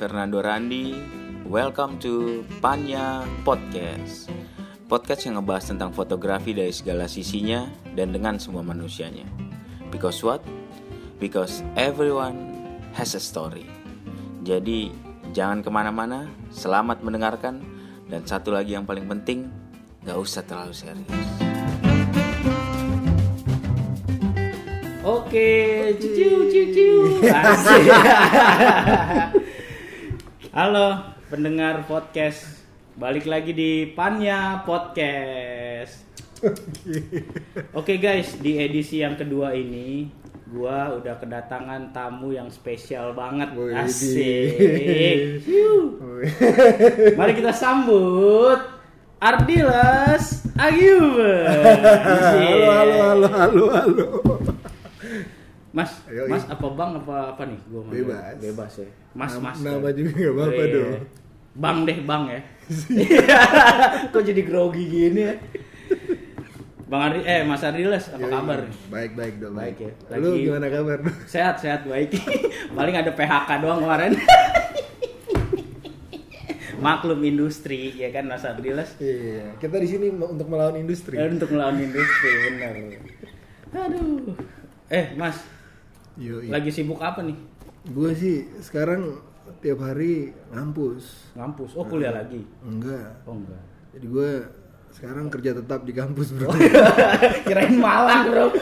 Fernando Randi. Welcome to Panya Podcast. Podcast yang ngebahas tentang fotografi dari segala sisinya dan dengan semua manusianya. Because what? Because everyone has a story. Jadi jangan ke mana-mana, selamat mendengarkan. Dan satu lagi yang paling penting, gak usah terlalu serius. Oke, ciu ciu ciu. Halo pendengar podcast. Balik lagi di Panya Podcast. Oke guys, di edisi yang kedua ini gua udah kedatangan tamu yang spesial banget. Asik. Mari kita sambut Ardilas Agib. halo halo halo halo halo Mas, Ayo, Mas apa bang apa apa nih? Gua manggil. Bebas. Bebas ya. Mas Nam- Mas. nama kan? juga nggak apa-apa Oh, dong. Bang deh bang ya. Kok jadi grogi gini ya? Bang Ardi, eh Mas Ardiles apa Yoi. kabar baik baik dong Baik baik, ya. lu Lagi- gimana kabar Sehat sehat baik. Paling ada PHK doang kemarin. Maklum industri ya kan Mas Ardiles. iya kita di sini untuk melawan industri Eh, Untuk melawan industri benar. Aduh. Eh Mas, Yoi. lagi sibuk apa nih? gue sih sekarang tiap hari ngampus Ngampus. Oh kuliah lagi. enggak Oh enggak. jadi gue sekarang kerja tetap di kampus bro Kirain Malang, Bro.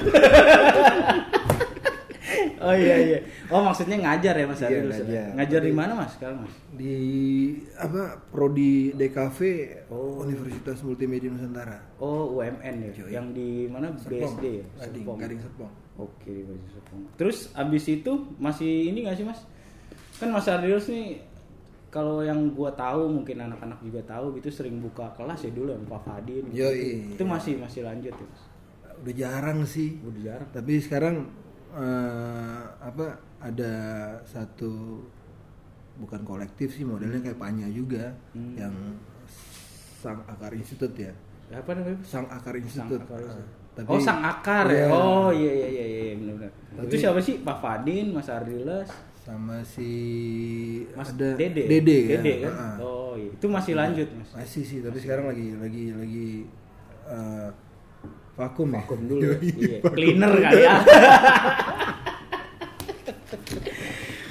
oh iya iya. Oh maksudnya ngajar ya Mas Iya, ngajar. Ngajar di mana Mas sekarang Mas? di apa prodi DKV Oh. Universitas Multimedia Nusantara Oh UMN ya. Yoi. Yang di mana Serpong. BSD ya? Gading, Serpong. Gading Serpong Oke, Gading Serpong. Terus abis itu masih ini gak sih Mas? Kan Mas Ariel nih kalau yang gua tahu mungkin anak-anak juga tahu gitu sering buka kelas ya dulu sama Pak Fadin. gitu. Yoi. Itu masih masih lanjut ya Mas? udah jarang sih Udah jarang. tapi sekarang eh, apa ada satu bukan kolektif sih modelnya kayak Panya juga Hmm. yang Sang Akar Institute ya apa namanya? Sang Akar Institute Akar Ah, Institute. Tapi oh sang akar ya. Iya. Oh iya iya iya iya benar-benar. Itu siapa sih? Pak Fadin, Mas Ardiles, sama si Mas ada Dede. Dede, ya? Dede kan? Ah. Oh iya. Itu masih lanjut, Mas. masih sih tapi sekarang lagi lagi lagi eh, vakum ya Vakum dulu. ya. Iya. vakum. Cleaner kali ya.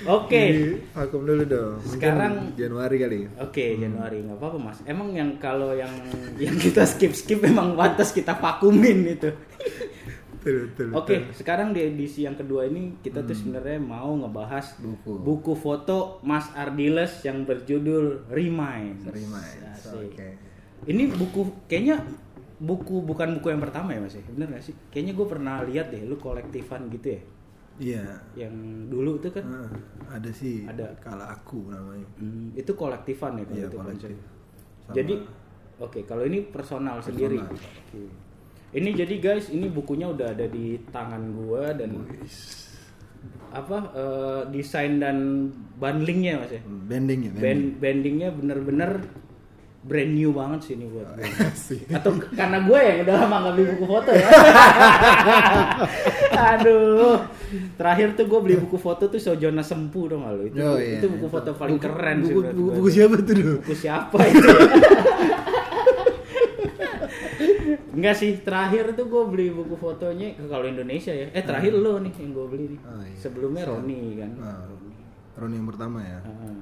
Oke. Jadi, vakum dulu dong Mungkin Sekarang- Januari kali Oke, Januari nggak apa-apa, Mas. Emang yang kalau yang yang kita skip-skip memang pantas kita vakumin itu. Oke, betul. sekarang di edisi yang kedua ini kita tuh sebenarnya mau ngebahas Buku. foto Mas Ardiles yang berjudul Remind. Reminds, Asik. oke. Ini buku kayaknya buku bukan buku yang pertama ya Mas ya? Bener gak sih? Kayaknya gue pernah lihat deh lu kolektifan gitu ya. Iya. Yang dulu tuh kan Ah, ada sih. Ada. Kala aku namanya. hmm, itu kolektifan ya kalau Iya, itu kolektif. Sama- Jadi oke, kalau ini personal, sendiri. Oke. Ini jadi guys, ini bukunya udah ada di tangan gua dan apa eh, desain dan bundlingnya mas ya Bending ya, bending. Band, bandingnya bener-bener brand new banget sih ini buat gue Asik. atau karena gue yang udah lama nggak beli buku foto ya aduh terakhir tuh gue beli buku foto tuh Sojona Sempu dong lo itu Oh, iya. itu buku foto paling Buku- keren sih buku, menurut buku, buku siapa tuh dulu? buku siapa itu? Enggak sih, terakhir tuh gue beli buku fotonya kalau Indonesia ya. Eh terakhir lo nih yang gue beli nih. Oh, iya. Sebelumnya Siapa? Roni kan. Ah, Roni yang pertama ya. Ah.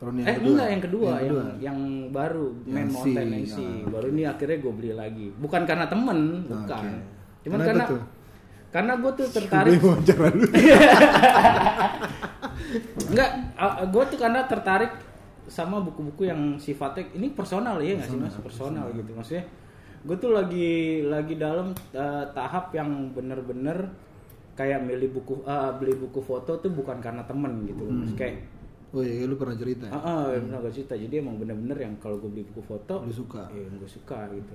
Roni yang eh kedua. enggak yang kedua, yang kedua. yang, baru Yang Man Mountain MC. Baru ini akhirnya gue beli lagi. Bukan karena temen, bukan. Oke. Cuman karena tuh? Karena gue tuh Gue tertarik wawancara lu. Enggak, gue tuh karena tertarik sama buku-buku yang sifatnya ini personal ya nggak sih mas personal gitu maksudnya gue tuh lagi lagi dalam eh, tahap yang bener-bener kayak milih buku eh, beli buku foto tuh bukan karena temen gitu Mas. kayak Oh iya, lu pernah cerita. ah ah, pernah gak cerita jadi emang bener-bener yang kalau gue beli buku foto Lu suka. Iya, gue suka gitu.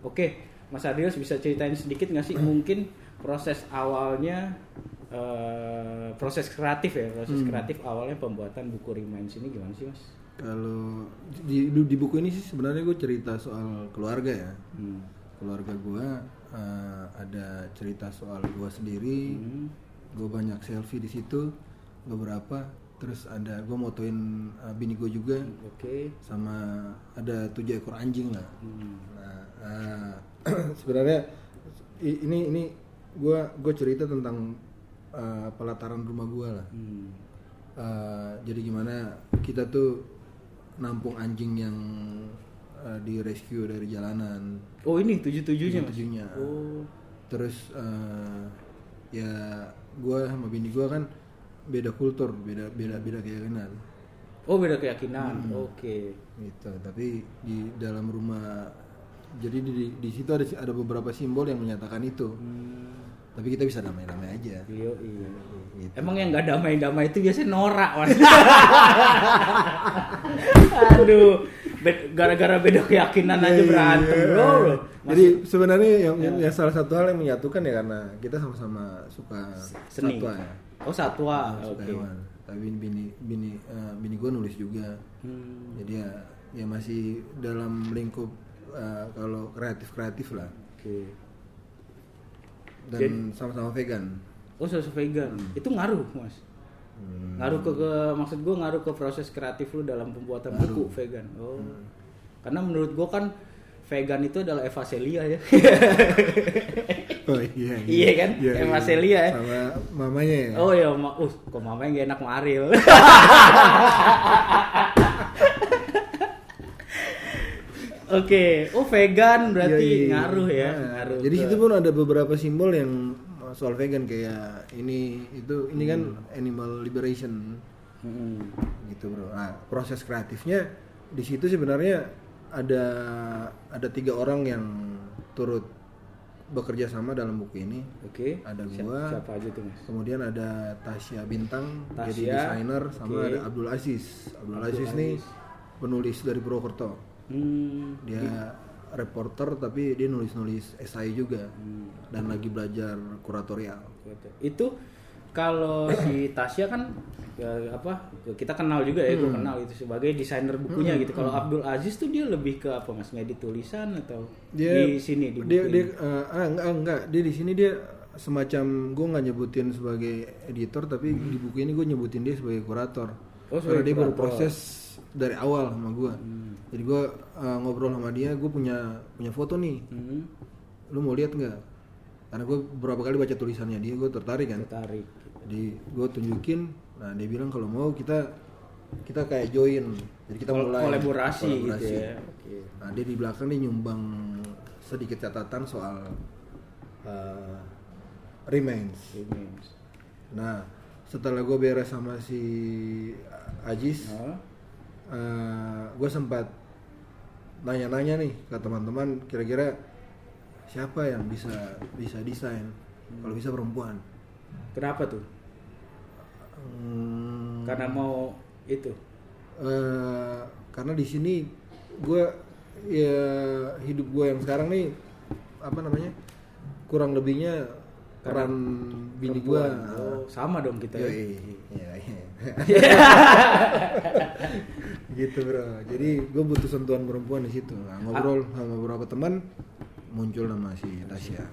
Oke, Mas Adios bisa ceritain sedikit nggak sih mungkin proses awalnya eh, proses kreatif ya, proses Hmm. kreatif awalnya pembuatan buku Reminds ini gimana sih Mas? Kalau di, di, di buku ini sih sebenarnya gue cerita soal keluarga ya. Hmm. Keluarga gue eh, ada cerita soal gue sendiri. Hmm. Gue banyak selfie di situ. Beberapa terus ada gue motoin uh, bini gue juga Oke. sama ada tujuh ekor anjing lah Hmm. nah uh, sebenarnya ini ini gue gue cerita tentang uh, pelataran rumah gue lah Hmm. Uh, jadi gimana kita tuh nampung anjing yang uh, di rescue dari jalanan Oh ini tujuh tujuhnya tujuhnya Oh. terus uh, ya gue sama bini gue kan beda kultur beda beda beda keyakinan Oh beda keyakinan. Oke. gitu tapi di dalam rumah jadi di, di, di situ ada ada beberapa simbol yang menyatakan itu Hmm. Tapi kita bisa damai-damai aja Iya iya. gitu. Emang yang nggak damai-damai itu biasanya norak mas. Aduh, gara-gara beda keyakinan aja Iya, berantem iya. bro. Jadi sebenarnya yang, yang salah satu hal yang menyatukan ya karena kita sama-sama suka Seni. satwa ya. Oh satwa. suka Oke. hewan. Tapi bini bini eh, bini gue nulis juga. Hmm. Jadi ya ya masih dalam lingkup eh, kalau kreatif kreatif lah Oke. Dan sama-sama vegan. Oh sosok vegan. Itu ngaruh mas. Hmm. Ngaruh ke, ke maksud gue ngaruh ke proses kreatif lu dalam pembuatan buku vegan. Oh. Karena menurut gue kan vegan itu adalah Eva Celia ya. Oh iya. Iya kan? Emma Celia ya. Sama mamanya ya. Oh ya, ma uh, kok mamanya gak enak maril. Oke, oh vegan berarti Iya, iya, iya. ngaruh ya, Nah, ngaruh. Jadi ke- situ pun ada beberapa simbol yang soal vegan kayak ini itu ini kan Hmm. animal liberation Mm-mm. gitu bro. Nah proses kreatifnya di situ sebenarnya ada ada tiga orang yang turut bekerja sama dalam buku ini. Oke. Ada Siapa- gua. Siapa aja tuh mas? Kemudian ada Tasya Bintang jadi Tasya, desainer sama ada Abdul Aziz. Abdul, Abdul Aziz nih Aziz. penulis dari Purwokerto. Hmm. Dia reporter tapi dia nulis-nulis esai juga Hmm. dan lagi belajar kuratorial. Gitu. Itu kalau si Tasya kan ya, apa kita kenal juga ya, gue Hmm. kenal itu sebagai desainer bukunya gitu. Kalau Abdul Aziz tuh dia lebih ke apa mas? Ngedit tulisan atau Dia di sini di dia dia ah, enggak enggak dia di sini dia semacam gue nggak nyebutin sebagai editor tapi di buku ini gue nyebutin dia sebagai kurator. Oh, Karena sebagai dia kurator. berproses dari awal sama gue. Hmm. Jadi gue eh, ngobrol sama dia, gue punya punya foto nih. Hmm. Lu mau lihat nggak? Karena gue beberapa kali baca tulisannya dia, gue tertarik kan. Tertarik. gitu. Jadi gue tunjukin, nah dia bilang kalau mau kita kita kayak join, jadi kita Kol- mulai kolaborasi, gitu kolaborasi. ya. Oke. Nah dia di belakang dia nyumbang sedikit catatan soal uh, remains. Ini. Nah setelah gue beres sama si Ajis, Oh. gue sempat nanya-nanya nih ke teman-teman kira-kira siapa yang bisa bisa desain kalau bisa perempuan. Kenapa tuh? Hmm, Karena mau itu. eh, karena di sini gue ya hidup gue yang sekarang nih apa namanya kurang lebihnya peran bini gue. Oh, sama dong kita. ya. iya, gitu bro jadi gue butuh sentuhan perempuan di situ nah, ngobrol sama beberapa teman muncul nama si Tasya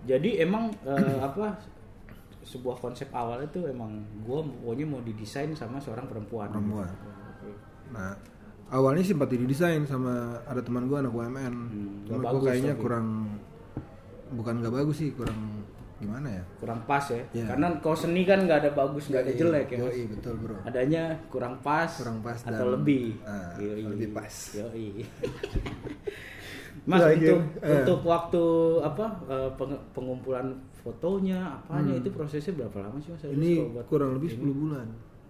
Jadi emang eh, apa sebuah konsep awal itu emang gue pokoknya mau didesain sama seorang perempuan. Perempuan. Oke. nah awalnya sempat didesain sama ada teman gue anak UMN Hmm, cuma gue bagus kayaknya tapi. kurang bukan nggak bagus sih kurang gimana ya Kurang pas ya. Iya. Karena kalau seni kan nggak ada bagus nggak ada jelek ya. Mas. yoi, betul bro Adanya kurang pas, Kurang pas atau dan- lebih. Ah, Yoi. lebih pas. Yoi. Mas Lagi, untuk eh. untuk waktu apa eh, peng- pengumpulan fotonya apanya itu prosesnya berapa lama sih mas? Hmm. ini buat- kurang lebih 10 bulan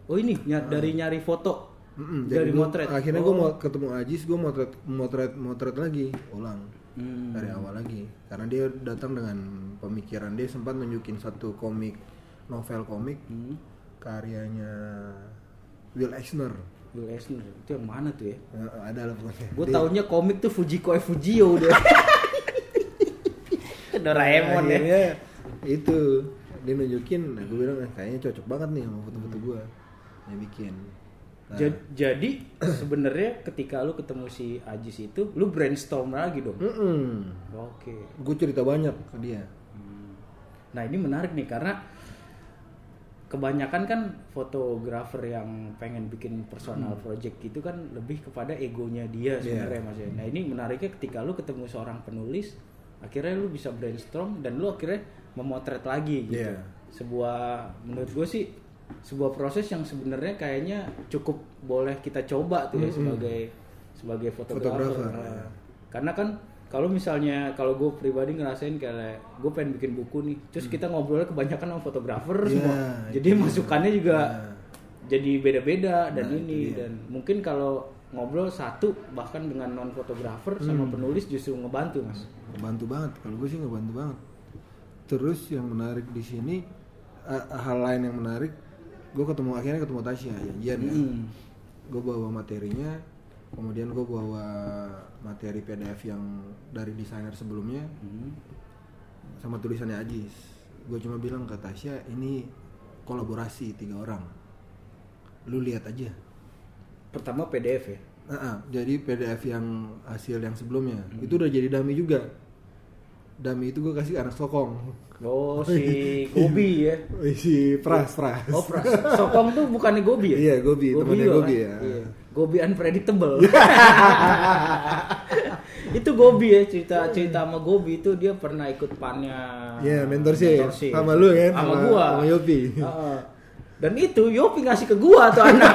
Oh ini ny- dari nyari foto Mm-mm, dari jadi gua- motret. akhirnya Oh. gue mau ketemu Ajis gue motret motret motret lagi ulang Hmm. dari awal lagi karena dia datang dengan pemikiran dia sempat nunjukin satu komik novel komik Hmm. karyanya Will Eisner Will Eisner itu yang mana tuh ya? Eh, ada lah pokoknya Gue Dia- taunya komik tuh Fujiko e Fujio udah. Doraemon ya. akhirnya itu dia nunjukin nah gue bilang "Eh, kayaknya cocok banget nih sama foto-foto gue dia bikin Nah, Ja- Jadi sebenarnya ketika lu ketemu si Ajis itu, lu brainstorm lagi dong. mm-mm. Oke. gue cerita banyak ke dia Nah ini menarik nih karena kebanyakan kan fotografer yang pengen bikin personal Hmm. project gitu kan lebih kepada egonya dia sebenarnya mas ya. Nah ini menariknya ketika lu ketemu seorang penulis, akhirnya lu bisa brainstorm dan lu akhirnya memotret lagi gitu. Iya. Sebuah menurut gue sih sebuah proses yang sebenarnya kayaknya cukup boleh kita coba tuh ya sebagai sebagai fotografer. Fotografer, Nah, ya. Karena kan kalau misalnya kalau gue pribadi ngerasain kayak gue pengen bikin buku nih, terus kita ngobrolnya kebanyakan sama fotografer Hmm. Iya, semua. Jadi masukannya juga Nah. jadi beda-beda dan Nah, ini dan mungkin kalau ngobrol satu bahkan dengan non fotografer sama Hmm. penulis justru ngebantu mas. ngebantu banget kalau gue sih ngebantu banget terus yang menarik di sini eh, hal lain yang menarik gue ketemu akhirnya ketemu Tasya janjian kan Hmm. gue bawa materinya kemudian gue bawa materi PDF yang dari desainer sebelumnya Hmm. sama tulisannya Ajis. Gue cuma bilang ke Tasya ini kolaborasi tiga orang. Lu lihat aja. Pertama PDF ya. Nah, ah, jadi PDF yang hasil yang sebelumnya. Itu udah jadi dummy juga dummy itu gue kasih anak sokong Oh si Gobi ya. si pras pras Oh pras. Sokong tuh bukannya Gobi ya? Iya, Gobi, temannya juga Gobi kan? ya. Iya. Gobi unpredictable. itu Gobi ya cerita cerita sama Gobi itu dia pernah ikut pannya. Iya, mentorship. mentorship. Sama lu kan, Sama, sama- gua. sama Yopi. Heeh. Dan itu Yopi ngasih ke gua tuh anak.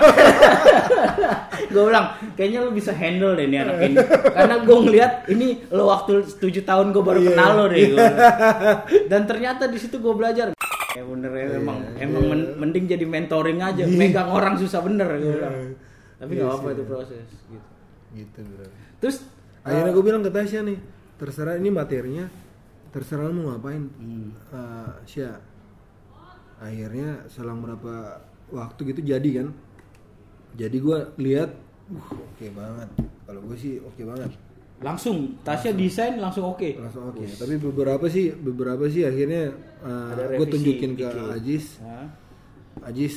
gua bilang, kayaknya lu bisa handle deh nih anak ini. Karena gua ngeliat ini lo waktu 7 tahun gua baru Iya. kenal lo deh. gua bilang. Dan ternyata di situ gua belajar. Ya bener ya, emang emang men- mending jadi mentoring aja, megang orang susah bener gua bilang. Tapi nggak apa-apa itu proses gitu. gitu bro Terus akhirnya gue bilang ke Tasya nih terserah ini materinya terserah lu mau ngapain Hmm. Eh, Sya akhirnya selang berapa waktu gitu jadi kan. Jadi gue lihat uh, oke banget. Kalau gue sih oke banget. Langsung Tasya desain langsung oke. langsung oke. Tapi beberapa sih beberapa sih akhirnya Ada gue revisi tunjukin ke dikit. Ajis. Hah? Ajis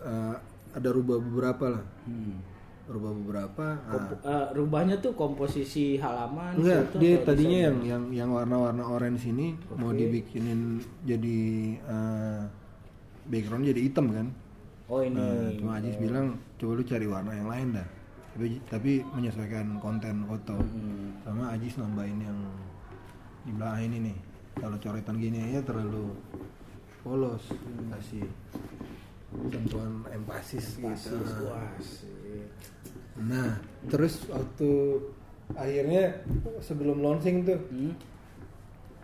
eh, ada rubah beberapa lah. Hmm. rubah beberapa ah, Kompo- eh, rubahnya tuh komposisi halaman Enggak, dia tadinya yang yang yang warna-warna orange ini mau dibikinin jadi eh, background jadi hitam kan. oh ini Nah, cuma Ajis bilang coba lu cari warna yang lain dah. Tapi tapi menyesuaikan konten foto. Hmm. Sama Ajis nambahin yang di belakang ini nih. Kalau coretan gini aja terlalu polos. Kasih sentuhan empasis, Pasis, gitu. wah, sih. Nah, terus waktu akhirnya sebelum launching tuh Hmm.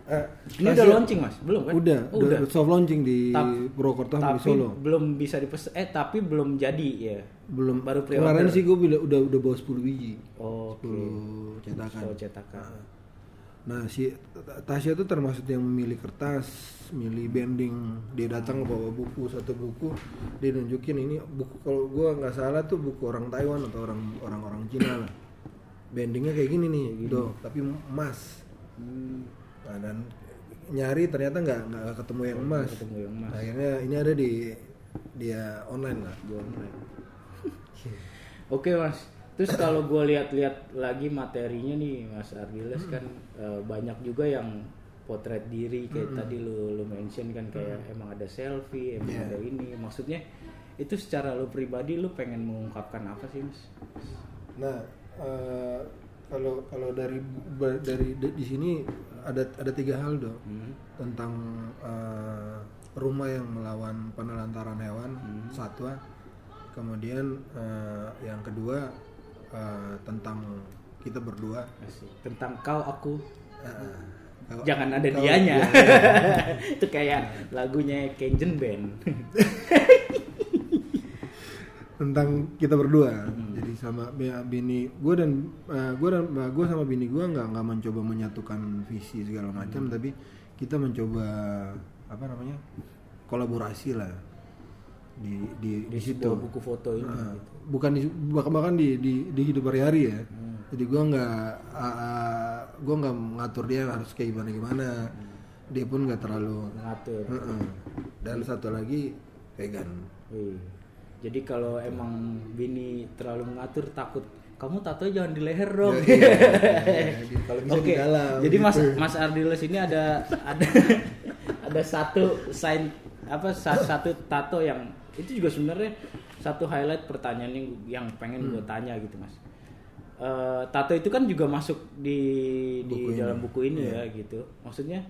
Eh, Ini udah launching mas, belum kan? Udah, Oh, udah, soft launching di Tap- Purwokerto di Solo. belum bisa dipesen. Eh tapi belum jadi ya. Belum baru Kemarin pre-order. sih gue udah udah udah bawa 10 biji. Oh, Oke. 10 cetakan. So cetakan. Nah, si Tasya tuh termasuk yang memilih kertas, milih bending. Dia datang bawa buku satu buku, dia nunjukin ini buku kalau gua nggak salah tuh buku orang Taiwan atau orang orang-orang Cina lah. Bendingnya kayak gini nih, do, tapi emas. Hmm, Nah, dan nyari ternyata nggak nggak ketemu yang emas. ketemu yang emas. Akhirnya ini ada di dia online lah. Gua online. Oke mas. Terus kalau gue lihat-lihat lagi materinya nih Mas Ardiles kan eh, banyak juga yang potret diri kayak tadi lu lu mention kan kayak emang ada selfie, emang Iya. ada ini. Maksudnya itu secara lu pribadi lu pengen mengungkapkan apa sih mas? Nah, eh, kalau kalau dari dari di, di sini ada ada tiga hal dong Hmm. tentang eh, rumah yang melawan penelantaran hewan satwa. Kemudian eh, yang kedua eh, tentang kita berdua. Asik. Tentang kau aku Eh, kalau- jangan ada kalau- dianya. iya, itu kayak lagunya Kenjen Band. tentang kita berdua Hmm. Sama bi- bini gue dan gue dan gue sama bini gue nggak nggak mencoba menyatukan visi segala macam Hmm. tapi kita mencoba apa namanya kolaborasi lah di di di, Di situ buku foto ini Nah, gitu. bukan di bahkan bahkan di di, di hidup hari-hari ya Hmm. jadi gue nggak gue nggak mengatur dia harus kayak gimana gimana Hmm. dia pun nggak terlalu Ngatur. Heeh. dan satu lagi vegan. Jadi kalau emang bini terlalu mengatur takut kamu tato jangan di leher dong. Ya, iya, iya. Kalau bisa Oke. di dalam, Jadi Mas gitu. Mas Ardiles ini ada ada ada satu sign apa sa- satu tato yang itu juga sebenarnya satu highlight pertanyaan yang yang pengen gue tanya gitu mas Eh, tato itu kan juga masuk di di Buku ini. dalam buku ini ya gitu maksudnya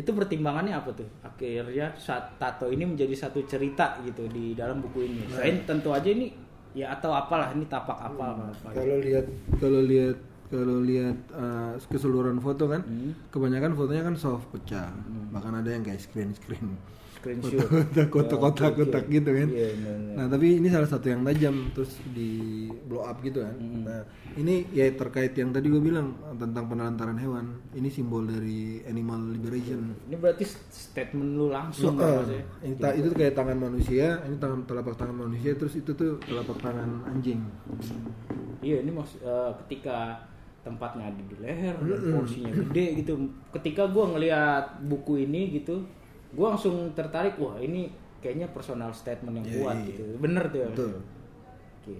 itu pertimbangannya apa tuh akhirnya saat tato ini menjadi satu cerita gitu di dalam buku ini selain tentu aja ini ya atau apalah ini tapak apa apa. Kalau lihat kalau lihat kalau lihat uh, keseluruhan foto kan, Hmm. kebanyakan fotonya kan soft pecah. Bahkan ada yang kayak screen screen. Screenshot kotak-kotak Oh, oke, kotak oke. gitu kan. Iya, benar, benar. Nah, tapi ini salah satu yang tajam terus di blow up gitu kan. Hmm. Nah, ini ya terkait yang tadi gue bilang tentang penelantaran hewan. Ini simbol dari animal liberation. ini berarti statement lu langsung kan, ya? ini ta- itu kayak tangan manusia, ini tangan telapak tangan manusia, terus itu tuh telapak tangan anjing. Iya ini eh, ketika tempatnya ada di leher dan porsinya gede gitu. Ketika gua ngelihat buku ini gitu, gua langsung tertarik wah ini kayaknya personal statement yang Iya, kuat iya. gitu. Bener tuh. ya? Betul. Oke.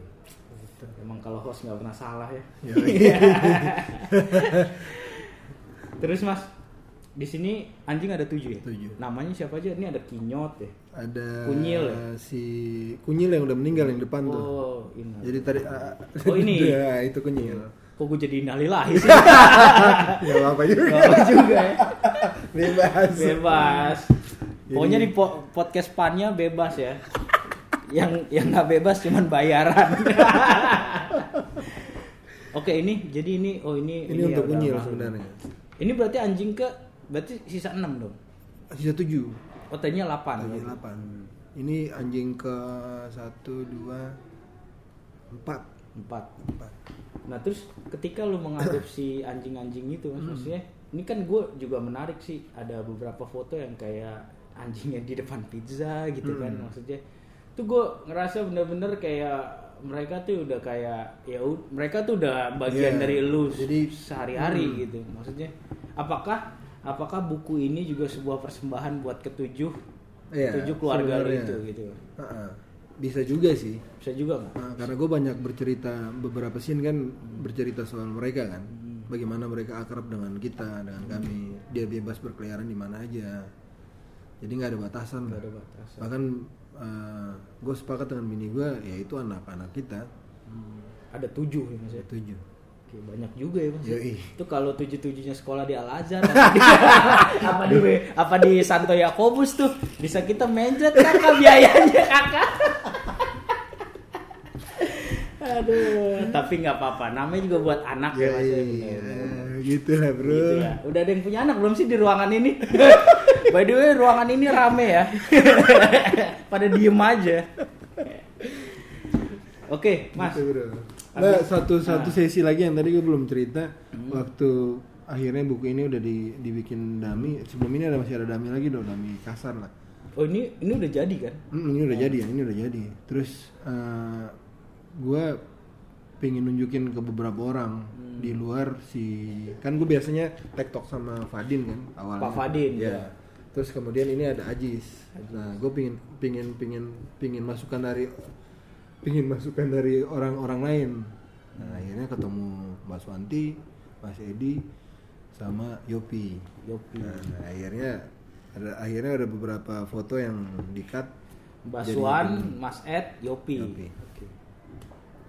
Emang kalau host nggak pernah salah ya. Ya, Terus mas di sini anjing ada tujuh ya. Tujuh. Namanya siapa aja? Ini ada kinyot ya. ada Kunyil ya? si kunyil yang udah meninggal yang depan tuh. Oh ini. Jadi tadi ah, Oh, ini? ya, itu kunyil. Kok gue jadi innalillahi sih? ya apa juga. Gak apa juga ya. Bebas. bebas pokoknya di po- podcast pannya bebas ya yang yang nggak bebas cuman bayaran oke ini jadi ini oh ini Ini untuk udah kunyil masuk. sebenarnya. ini berarti anjing ke berarti sisa 6 dong Sisa tujuh. 8 Lagi delapan. Ini anjing ke satu dua empat. 4 Empat. nah terus ketika lu mengadopsi anjing-anjing itu mas maksudnya ini kan gue juga menarik sih ada beberapa foto yang kayak anjingnya di depan pizza gitu kan maksudnya tuh gue ngerasa bener-bener kayak mereka tuh udah kayak ya mereka tuh udah bagian Iya. dari lu Jadi- sehari-hari gitu maksudnya apakah apakah buku ini juga sebuah persembahan buat ketujuh Iya, ketujuh keluarga lu sebenarnya. itu gitu Ah, ah. Bisa juga sih. bisa juga nggak Nah, karena gue banyak bercerita beberapa scene kan bercerita soal mereka kan, bagaimana mereka akrab dengan kita, dengan kami. Dia bebas berkeliaran di mana aja. Jadi nggak ada batasan. Nggak lah. ada batasan. Bahkan gue sepakat dengan bini gue, yaitu anak-anak kita ada tujuh ya mas ya tujuh. Oke, banyak juga ya mas. Yoi. Itu kalau tujuh tujuhnya sekolah di Al Azhar, apa di apa di Santo Yakobus tuh bisa kita menjet kakak biayanya kakak. Aduh, tapi nggak apa-apa. Namanya juga buat anak ya mas. ya, ya, gitu lah bro. Gitu ya. Udah ada yang punya anak belum sih di ruangan ini? By the way, ruangan ini rame ya. Pada diem aja. Oke, Mas. Gitu, bro. Nah, satu satu sesi lagi yang tadi gue belum cerita waktu akhirnya buku ini udah di, dibikin dami. Sebelum ini ada masih ada dami lagi dong, dami kasar lah. Oh, ini ini udah jadi kan? Hmm, ini udah jadi ya, ini udah jadi. Terus eh gue pengen nunjukin ke beberapa orang di luar si kan gue biasanya tektok sama Fadin kan awalnya. Pak Fadin, ya. ya. Terus kemudian ini ada Ajis. Nah, gue pingin pingin pingin pingin masukan dari pingin masukan dari orang-orang lain. Nah, akhirnya ketemu Mas Wanti, Mas Edi, sama Yopi. Yopi. Nah, akhirnya ada akhirnya ada beberapa foto yang di-cut Basuan, Mas Ed, Yopi. Yopi.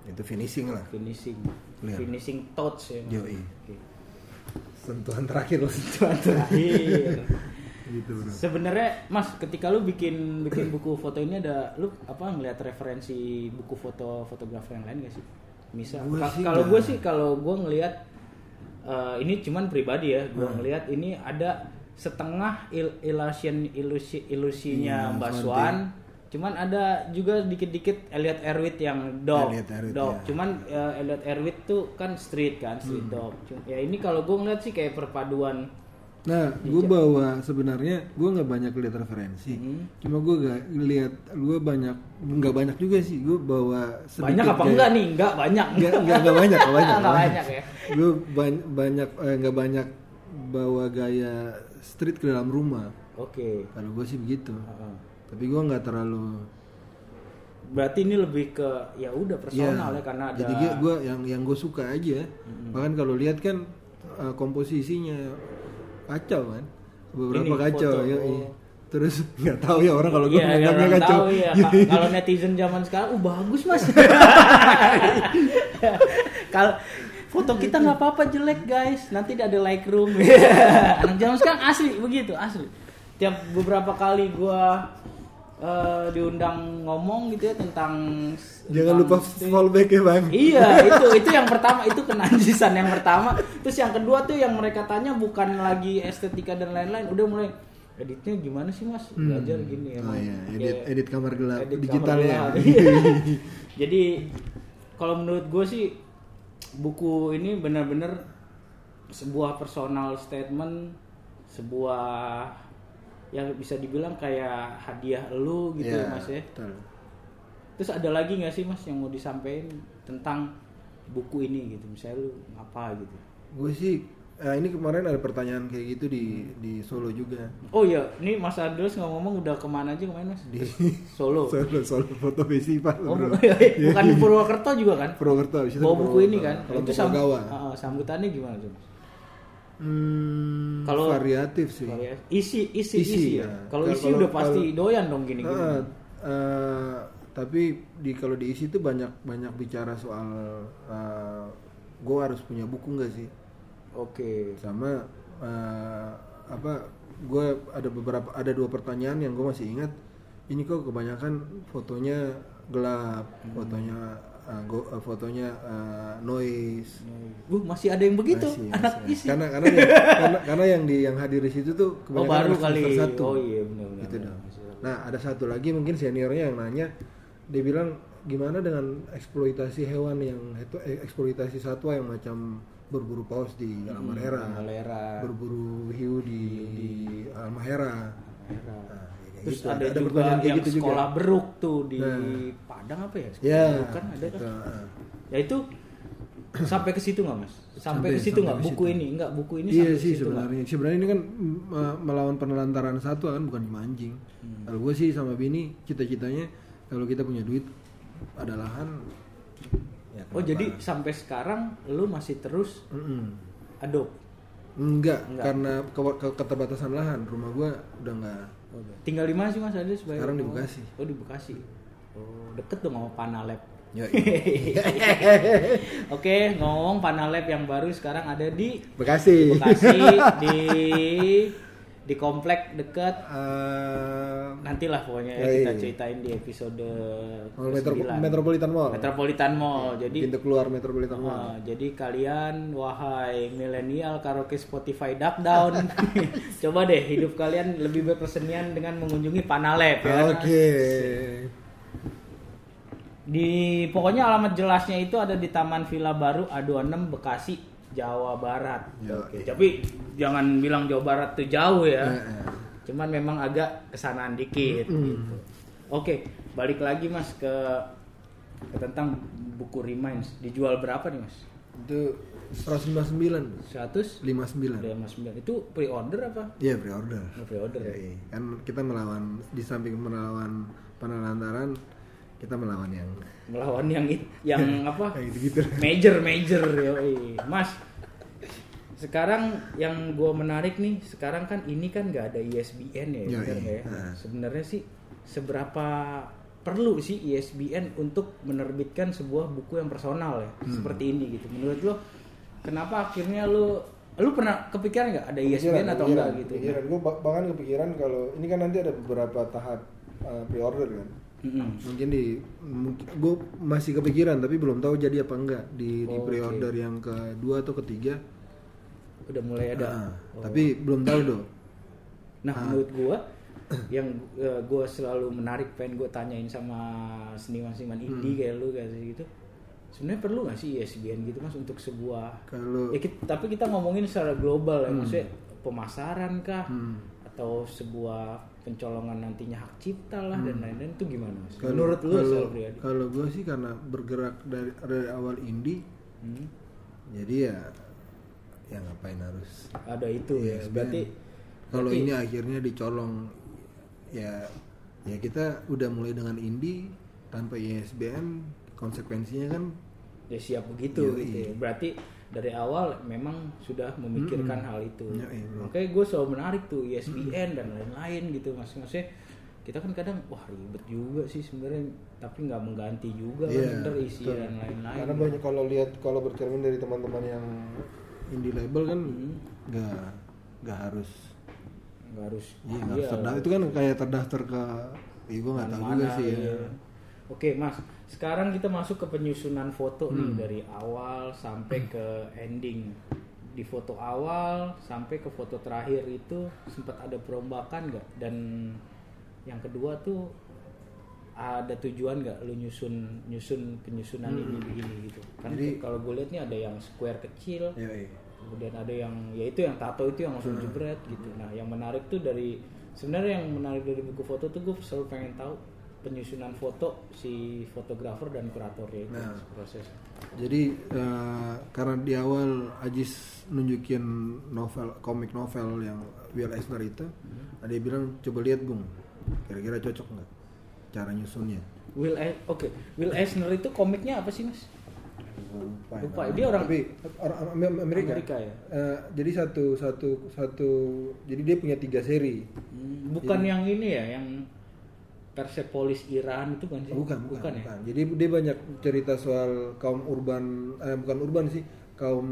Itu finishing lah Finishing. Lihat. Finishing touch ya. Yoi. Oke. sentuhan terakhir lah Tuan terakhir. gitu bro Sebenarnya Mas, ketika lu bikin bikin buku foto ini ada lu apa ngelihat referensi buku foto fotografer yang lain gak sih? Misal kalau gue sih kalau gue ngelihat eh, ini cuman pribadi ya, gue Hmm. ngelihat ini ada setengah il- illusion ilusi ilusinya Iya, Mbak. Swan. Cuman ada juga dikit-dikit Elliot Erwitt yang dog, Elliot Erwitt, dog. ya. Cuman eh, Elliot Erwitt tuh kan street kan, street dog. Cum- Ya ini kalau gue ngeliat sih kayak perpaduan nah gue bawa sebenarnya gue nggak banyak lihat referensi Hmm. cuma gue gak lihat gue banyak nggak banyak juga sih gue bawa banyak apa enggak nih? Enggak banyak. nggak nggak nggak banyak nggak banyak Nggak banyak ya. gue banyak eh, nggak banyak bawa gaya street ke dalam rumah Oke. kalau gue sih begitu Heeh. Tapi gue nggak terlalu Berarti ini lebih ke ya udah personal ya, karena ada jadi gue yang yang gue suka aja bahkan kalau lihat kan eh, komposisinya kacau kan beberapa Ini kacau foto, ya terus nggak tahu ya orang kalau gue Iya, tahu cowok. ya. Ka- Kalau netizen zaman sekarang, uh bagus mas. Kalau foto kita nggak apa-apa jelek guys, nanti ada like room. Anak zaman sekarang asli begitu asli. Tiap beberapa kali gua eh, diundang ngomong gitu ya tentang jangan tentang lupa fallback ya bang Iya, itu itu yang pertama, itu kenanjisan yang pertama. Terus yang kedua tuh yang mereka tanya bukan lagi estetika dan lain-lain, udah mulai editnya gimana sih mas? Belajar gini oh emang. iya edit Kayak edit kamar gelap edit digital kamar ya gelap. Iya. Jadi kalau menurut gue sih buku ini benar-benar sebuah personal statement, sebuah yang bisa dibilang kayak hadiah lu gitu Iya, mas ya. betul. Terus ada lagi nggak sih mas yang mau disampaikan tentang buku ini gitu? Misalnya lu apa gitu? gue sih eh, ini kemarin ada pertanyaan kayak gitu di di Solo juga Oh iya, ini Mas Adros ngomong udah ke mana aja kemarin mas? di Solo. Solo Solo foto festival Oh, bro. bukan di Purwokerto juga kan? Purwokerto Bawa buku ini kan? Purwokerto. Itu Kelompok sam- Gawa. Ah, ah, sambutannya gimana tuh? Hmm, Kalau- variatif sih. Variasi- Isi, isi, isi, Isi, ya. ya. Kalau isi kalau- udah pasti kalau- doyan dong gini gini. Eh, tapi di kalau diisi itu banyak banyak bicara soal gue harus punya buku nggak sih Oke. sama eh, apa gue ada beberapa ada dua pertanyaan yang gue masih ingat ini kok kebanyakan fotonya gelap fotonya eh, go- eh, fotonya eh, noise Uh, masih ada yang begitu Masih, anak masih. isi. karena karena yang, karena, karena yang di yang hadir di situ tuh Oh kebanyakan baru anak kali. satu Oh iya benar benar. gitu benar. dong. Nah ada satu lagi mungkin seniornya yang nanya, dia bilang gimana dengan eksploitasi hewan yang itu eh, eksploitasi satwa yang macam berburu paus di Almahera, Almahera. berburu hiu di, di. Merah. Nah, Terus gitu. ada, juga pertanyaan kayak yang gitu juga. sekolah beruk tuh di Nah. Padang apa ya? Sekolah Ya, beruk kan ada kan? gitu, ah. Ya itu sampai ke situ nggak mas? Sampai, Sampai- ke situ nggak buku situ. ini? Nggak buku ini Iya sampai ke sih situ nggak? sebenarnya. Sebenarnya ini kan mm, uh, melawan penelantaran satwa kan bukan cuma anjing. Hmm. Kalau gue sih sama bini cita-citanya kalau kita punya duit ada lahan. ya Oh jadi sampai sekarang lu masih terus Mm-mm. adopt? Enggak, Enggak. karena ke- ke- keterbatasan lahan. Rumah gua udah enggak. Tinggal di mana sih mas? Ada sebagai Sekarang di Bekasi. Oh di Bekasi. Oh deket dong sama Panalab. Ya, Oke ngomong Panalab yang baru sekarang ada di Bekasi. Bekasi di di komplek dekat Eh, nantilah pokoknya ya, Yoi. kita ceritain di episode Mall Metro- 9. Metropolitan Mall. Metropolitan Mall. Jadi pintu keluar Metropolitan Mall. Ah, jadi kalian wahai milenial karaoke Spotify Duck Down, coba deh hidup kalian lebih berkesenian dengan mengunjungi Panalab ya. Oke. Di pokoknya alamat jelasnya itu ada di Taman Villa Baru A26 Bekasi, Jawa Barat. Ya, Oke, oke. Tapi jangan bilang Jawa Barat tuh jauh ya. Eh, eh. Cuman memang agak kesanaan dikit gitu. Oke, balik lagi Mas ke, ke tentang buku Reminds. Dijual berapa nih Mas? Itu 159. 100 59. 59 itu pre-order apa? Iya, pre-order. Oh, pre-order ya. Yoi. Kan kita melawan di samping melawan penelantaran, kita melawan yang Melawan yang it- yang apa? kayak gitu-gitu. Major major yoi. Mas. Sekarang yang gue menarik nih, sekarang kan ini kan nggak ada ISBN ya, Yoi. bener nggak ya? Nah. Sebenarnya sih seberapa perlu sih ISBN untuk menerbitkan sebuah buku yang personal ya, Hmm. seperti ini gitu. Menurut lo, kenapa akhirnya lo, lo pernah kepikiran nggak ada ISBN atau enggak gitu? Kepikiran. Gue bahkan kepikiran kalau ini kan nanti ada beberapa tahap uh, pre-order kan. Mm-mm. Mungkin di gue masih kepikiran tapi belum tahu jadi apa enggak di, di Oh, pre-order yang kedua atau ketiga. Udah mulai ada. Ah, Oh. Tapi belum tahu dong. Nah menurut gua yang eh, gua selalu menarik pengen gue tanyain sama seniman-seniman indie kayak lu kayak gitu sebenarnya perlu nggak sih ISBN gitu mas untuk sebuah Kalau ya kita- tapi kita ngomongin secara global ya maksudnya pemasaran kah Hmm. atau sebuah pencolongan nantinya hak cipta lah dan lain-lain itu gimana mas kalau menurut lu kalau, kalau gue sih karena bergerak dari dari awal indie, Hmm, jadi ya ya ngapain harus ada itu ya ISBN. berarti kalau ini akhirnya dicolong ya ya kita udah mulai dengan indie tanpa ISBN konsekuensinya kan ya siap begitu Yoi. gitu ya. berarti dari awal memang sudah memikirkan hal itu. Ya, iya, betul. Makanya gue selalu menarik tuh E ESPN dan lain-lain gitu mas maksudnya kita kan kadang wah ribet juga sih sebenarnya tapi nggak mengganti juga Iya, kan bener isi betul. dan lain-lain. Karena banyak kalau lihat kalau bercermin dari teman-teman yang indie label kan Hmm. nggak nggak harus nggak harus iya nggak harus terdaftar itu kan kayak terdaftar ke iya gue nggak tahu juga sih ya. iya. Oke mas, sekarang kita masuk ke penyusunan foto Hmm. nih dari awal sampai ke ending. Di foto awal sampai ke foto terakhir itu sempat ada perombakan nggak? Dan yang kedua tuh ada tujuan nggak lu nyusun nyusun penyusunan ini begini gitu? Kan Hmm. Kalau gue lihat nih ada yang square kecil, Iya, iya. kemudian ada yang ya itu yang tato itu yang langsung jebret gitu nah yang menarik tuh dari sebenarnya yang menarik dari buku foto tuh gue selalu pengen tahu penyusunan foto si fotografer dan kuratornya itu Nah. proses Jadi eh, karena di awal Ajis nunjukin novel komik novel yang Will Eisner itu, ada yang bilang coba lihat bung, kira-kira cocok nggak cara nyusunnya? Will E- oke Will Eisner itu komiknya apa sih mas Lupa, ya, Lupa, dia orang- Tapi orang Am- Amerika. Amerika ya? Eh, jadi satu satu satu jadi dia punya tiga seri. Hmm, bukan yang ini ya yang Persepolis Iran itu kan sih Bukan, bukan, bukan, bukan, ya Jadi dia banyak cerita soal kaum urban, eh, bukan urban sih, kaum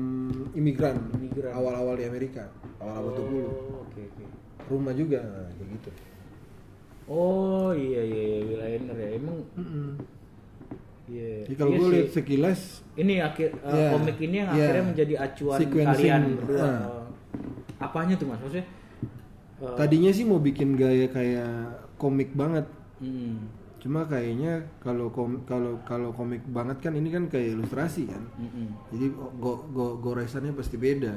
imigran, Imigran. awal-awal di Amerika, awal-awal 70. oh, oke oke Rumah juga, nah, kayak gitu. oh iya iya iya Will Eisner ya emang iya Jadi kalau Iya gue lihat sekilas, ini akhir uh, Iya, komik ini yang iya. akhirnya menjadi acuan Sequencing, kalian berdua. ah. Uh, apanya tuh mas? Maksudnya? uh, tadinya sih mau bikin gaya kayak komik banget. Hmm, Cuma kayaknya kalau kom kalau kalau komik banget kan ini kan kayak ilustrasi kan. hmm, hmm. Jadi go, go, goresannya pasti beda.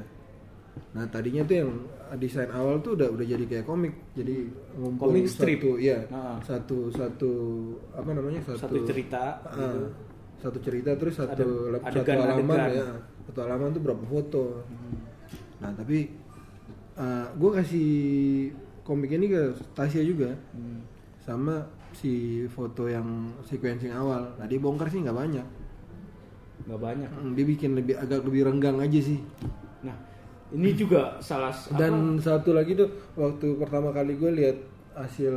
Nah tadinya tuh yang desain awal tuh udah udah jadi kayak komik. Jadi ngumpul Komik strip. satu, iya, Ah. satu satu apa namanya satu, Satu cerita. ah, gitu. satu cerita terus satu Ada satu halaman ya, satu halaman tuh berapa foto. Nah tapi gue kasih komik ini ke Tasya juga Hmm. Sama si foto yang sequencing awal. Nah dia bongkar sih nggak banyak. Nggak banyak. Hmm, Dia bikin lebih agak lebih renggang aja sih. Nah, ini juga salah Dan satu lagi tuh waktu pertama kali gue lihat hasil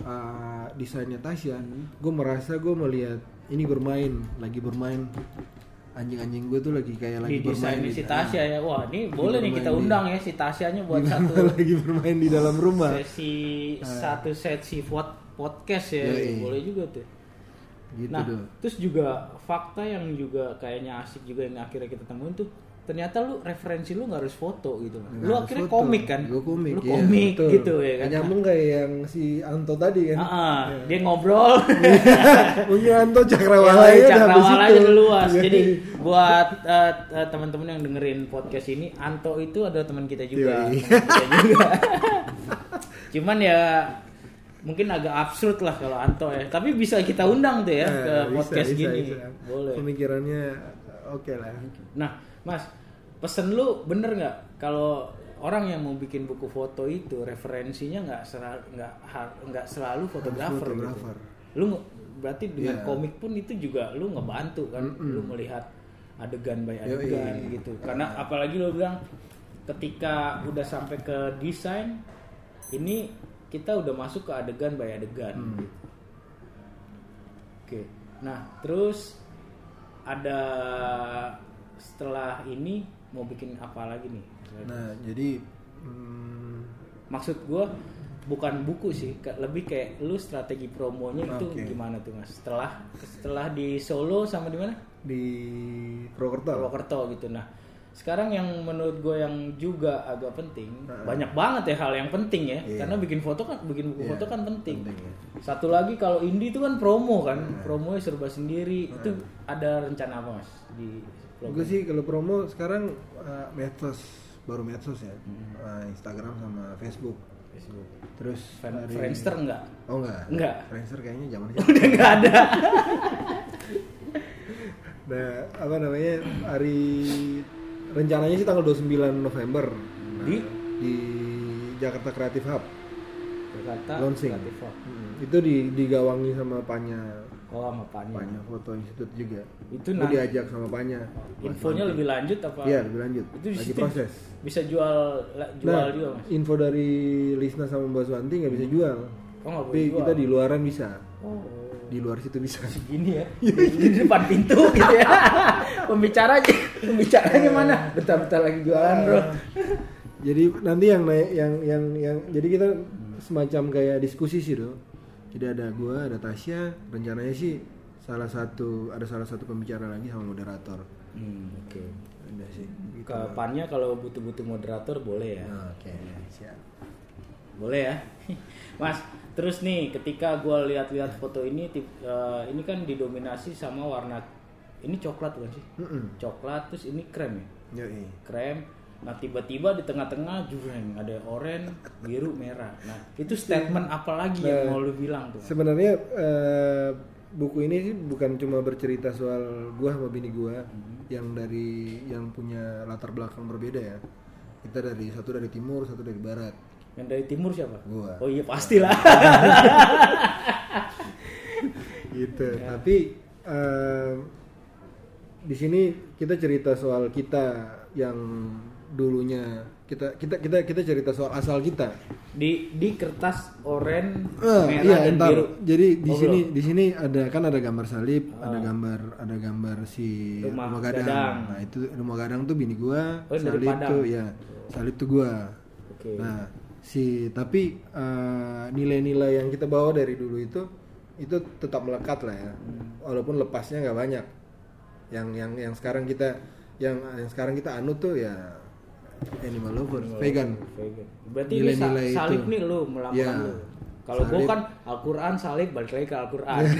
uh, desainnya Tasya, gue merasa gue melihat ini bermain, lagi bermain. Anjing-anjing gue tuh lagi kayak apa? lagi di desain bermain si di- Tasya ya. Wah, ini boleh nih kita di- undang ya si Tasyanya buat di- satu lagi bermain di dalam rumah. sesi satu sesi pod- podcast ya. Yoi. Boleh juga tuh. Gitu nah, tuh. terus juga fakta yang juga kayaknya asik juga yang akhirnya kita temuin tuh ternyata lu referensi lu nggak harus foto gitu. Nggak Lu akhirnya foto. komik kan? Gue komik, Lu iya, komik betul. gitu ya kan. Nyambung kayak yang si Anto tadi kan. Ah, ah, dia ngobrol. Punya Anto Ya, cakrawala ya cakrawala aja dulu luas. Jadi buat eh, eh, teman-teman yang dengerin podcast ini, Anto itu adalah teman kita juga. Yoi. Teman kita juga. Cuman ya mungkin agak absurd lah kalau Anto ya. Tapi bisa kita undang tuh ya Eh, ke bisa, podcast bisa, gini. bisa. Boleh. Pemikirannya oke lah. Nah, Mas, pesen lu bener nggak kalau orang yang mau bikin buku foto itu referensinya nggak selalu nggak nggak selalu fotografer gitu. Lu berarti dengan Iya. komik pun itu juga lu ngebantu kan, lu melihat adegan by adegan gitu. Karena apalagi lu bilang ketika udah sampai ke desain ini kita udah masuk ke adegan by adegan. Hmm. gitu. Oke. Nah, terus ada setelah ini mau bikin apa lagi nih? Nah, jadi hmm, Maksud gua bukan buku sih, lebih kayak lu strategi promonya itu Oke. gimana tuh Mas? Setelah setelah di Solo sama di mana? di Purwokerto. Purwokerto gitu. Nah, sekarang yang menurut gue yang juga agak penting, Heeh. banyak banget ya hal yang penting ya, Iya. karena bikin foto kan, bikin buku Iya, foto kan penting. penting, ya. Satu lagi kalau indie itu kan promo kan, promonya serba sendiri. Itu ada rencana apa mas di? Gue sih kalau promo sekarang uh, medsos baru medsos ya, Hmm. Uh, Instagram sama Facebook. Facebook. Terus Fan- Friendster enggak? Oh enggak. Enggak. Friendster kayaknya zaman Udah nggak ada. Nah, apa namanya? Hari rencananya sih tanggal 29 November. Nah, Di? di Jakarta Creative Hub. Jakarta Launching. Creative Hub. Hmm, Itu di digawangi sama Panya Oh, sama Panya. Panya Foto Institute juga. Itu diajak sama Panya. infonya lebih lanjut apa? Iya lebih lanjut. Itu di Lagi situ proses. Bisa jual jual Nah, juga, Mas. info dari Lisna sama Mbak Suwanti nggak bisa jual. Oh, nggak boleh Tapi jual. kita di luaran bisa. Oh. Di luar situ bisa. Gini ya. di depan pintu gitu ya. Pembicaranya, pembicaranya mana? Bentar-bentar lagi jualan, Bro. jadi nanti yang naik yang yang yang jadi kita semacam kayak diskusi sih do. Jadi ada gua, ada Tasya. Rencananya sih salah satu ada salah satu pembicara lagi sama moderator. Hmm, oke. Ada sih. Gitu. Ke Panya kalau butuh-butuh moderator boleh ya. Oke, siap. Boleh ya. Mas, terus nih ketika gua lihat-lihat foto ini eh, ini kan didominasi sama warna ini coklat bukan sih? Mm-mm. Coklat terus ini krem ya. Yoi. Krem. Nah, tiba-tiba di tengah-tengah jureng ada oranye, biru, merah. Nah, itu statement apa lagi yang Nah, mau lu bilang tuh? Sebenarnya eh, buku ini sih bukan cuma bercerita soal gua sama bini gua yang dari yang punya latar belakang berbeda ya. Kita dari satu dari timur, satu dari barat. Yang dari timur siapa? Gua. Oh iya pastilah. gitu tapi em, di sini kita cerita soal kita yang dulunya kita kita kita kita cerita soal asal kita di di kertas oranye, Ah, merah iya dan entar biru. jadi di Oh, sini belum. di sini ada kan ada gambar salib ada gambar ada gambar si Rumah rumah, gadang. gadang. nah itu rumah gadang tuh bini gua Oh, salib tuh ya salib tuh gua Oke. Nah, si tapi eh, nilai-nilai yang kita bawa dari dulu itu itu tetap melekat lah ya. Walaupun lepasnya nggak banyak. Yang yang yang sekarang kita yang yang sekarang kita anut tuh ya animal lovers, vegan. Vegan. Berarti ini sa- Nilai-nilai salib itu. nih lu melambang Iya. lu. Kalau gua kan Al-Qur'an salib balik lagi ke Al-Qur'an.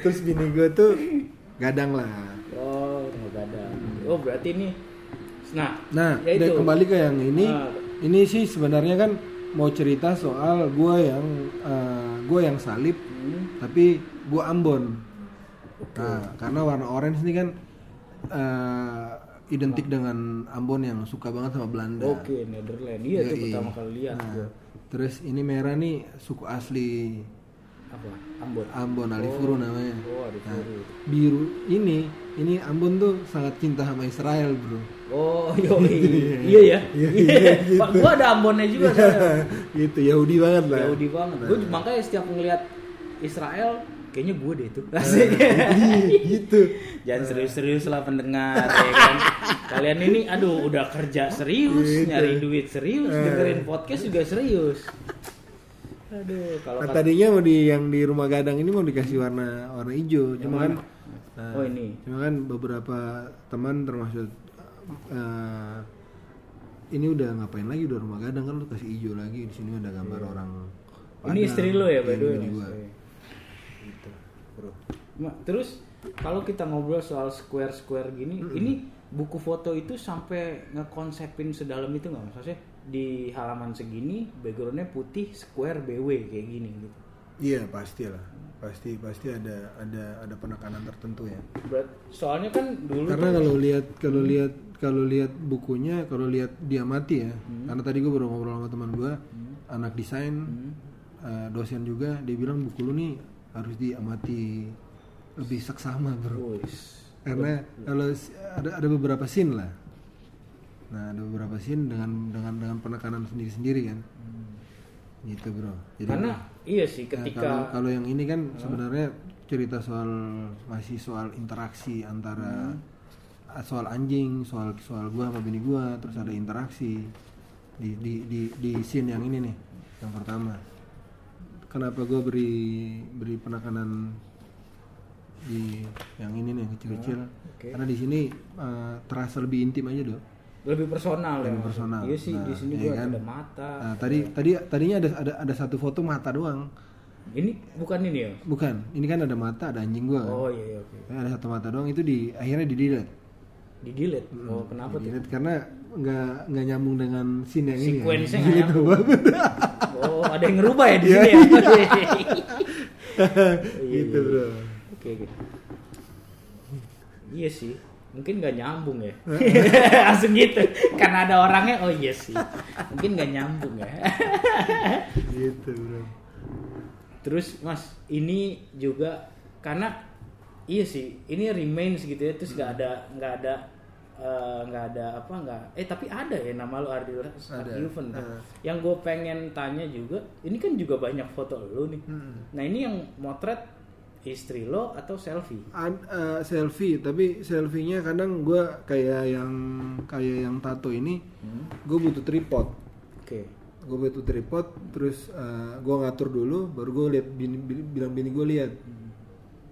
Terus bini gue tuh gadang lah. oh, nggak ada. Oh, berarti ini Nah, Nah, ya itu. kembali ke yang ini, Ah. ini sih sebenarnya kan mau cerita soal gue yang gue yang salib, Hmm. tapi gue Ambon. Nah, karena warna orange ini kan eh, identik dengan Ambon yang suka banget sama Belanda. Oke, Netherlands. Iya Yoi. pertama kali lihat Nah, terus ini merah nih suku asli Apa? Ambon. Ambon Alifuru namanya. Oh, ada Nah, biru. ini ini Ambon tuh sangat cinta sama Israel, bro. Oh, yoi. iya ya. Iya. Pak, gua ada Ambonnya juga saya. gitu Yahudi banget lah. Yahudi banget. Gue makanya setiap ngelihat Israel kayaknya gue deh itu. Asik. gitu. Jangan serius-serius lah pendengar ya kan. Kalian ini aduh udah kerja serius, Gitu. nyari duit serius, Eh. dengerin podcast juga serius. Aduh, kalau Nah, tadinya mau di yang di rumah gadang ini mau dikasih warna warna hijau, cuma kan nah, Oh, ini. Cuma kan beberapa teman termasuk eh, ini udah ngapain lagi udah rumah gadang kan lu kasih hijau lagi di sini ada gambar orang Iya. Ini istri lo ya, by Iya, the way, gua. istri. Gitu, bro. Terus kalau kita ngobrol soal square-square gini, ini buku foto itu sampai ngekonsepin sedalam itu nggak maksudnya di halaman segini backgroundnya putih square BW kayak gini gitu. Iya pasti lah, pasti pasti ada ada ada penekanan tertentu ya. Berat, soalnya kan dulu Karena kalau lihat kalau lihat kalau lihat bukunya, kalau lihat dia mati ya. Hmm. Karena tadi gue baru ngobrol sama teman gue, anak desain, eh, dosen juga, dia bilang buku lu nih harus diamati lebih seksama bro. Wis. Karena kalau ada ada beberapa scene lah. Nah ada beberapa scene dengan dengan dengan penekanan sendiri-sendiri kan. Gitu bro. Jadi karena iya sih Nah, ketika kalau kalau yang ini kan sebenarnya cerita soal masih soal interaksi antara Hmm. soal anjing, soal soal gua sama bini gua, terus ada interaksi di di di di scene yang ini nih, yang pertama. Kenapa gua beri beri penekanan di yang ini nih kecil-kecil? oke. Karena di sini eh, terasa lebih intim aja dong. Lebih personal Lebih ya. personal. Iya sih di Nah, sini iya gua kan? ada mata. Nah, tadi tadi tadinya ada ada ada satu foto mata doang. Ini bukan ini ya? Bukan, ini kan ada mata, ada anjing gua. kan. Oh iya iya oke. Ada satu mata doang itu di akhirnya di delete. Di delete. Oh kenapa tuh? Delete karena nggak nggak nyambung dengan scene yang ini. Sequence-nya ya. Gitu. Oh ada yang ngerubah ya di Iya, sini ya? Iya, gitu iya. bro. Oke oke. Iya sih, mungkin nggak nyambung ya. Langsung gitu, karena ada orangnya. Oh iya sih, mungkin nggak nyambung ya. Gitu bro. terus mas ini juga karena iya sih ini remains gitu ya terus nggak ada nggak ada eh, nggak ada apa nggak eh tapi ada ya nama lo Ardil Ada. Ardilven kan? Ah. yang gue pengen tanya juga ini kan juga banyak foto lo nih Hmm. nah ini yang motret istri lo atau selfie? Ad- eh, selfie tapi selfie-nya kadang gue kayak yang kayak yang tato ini gue butuh tripod. Oke. Gue butuh tripod terus gue ngatur dulu baru gue lihat bini, bini- bilang bini gue lihat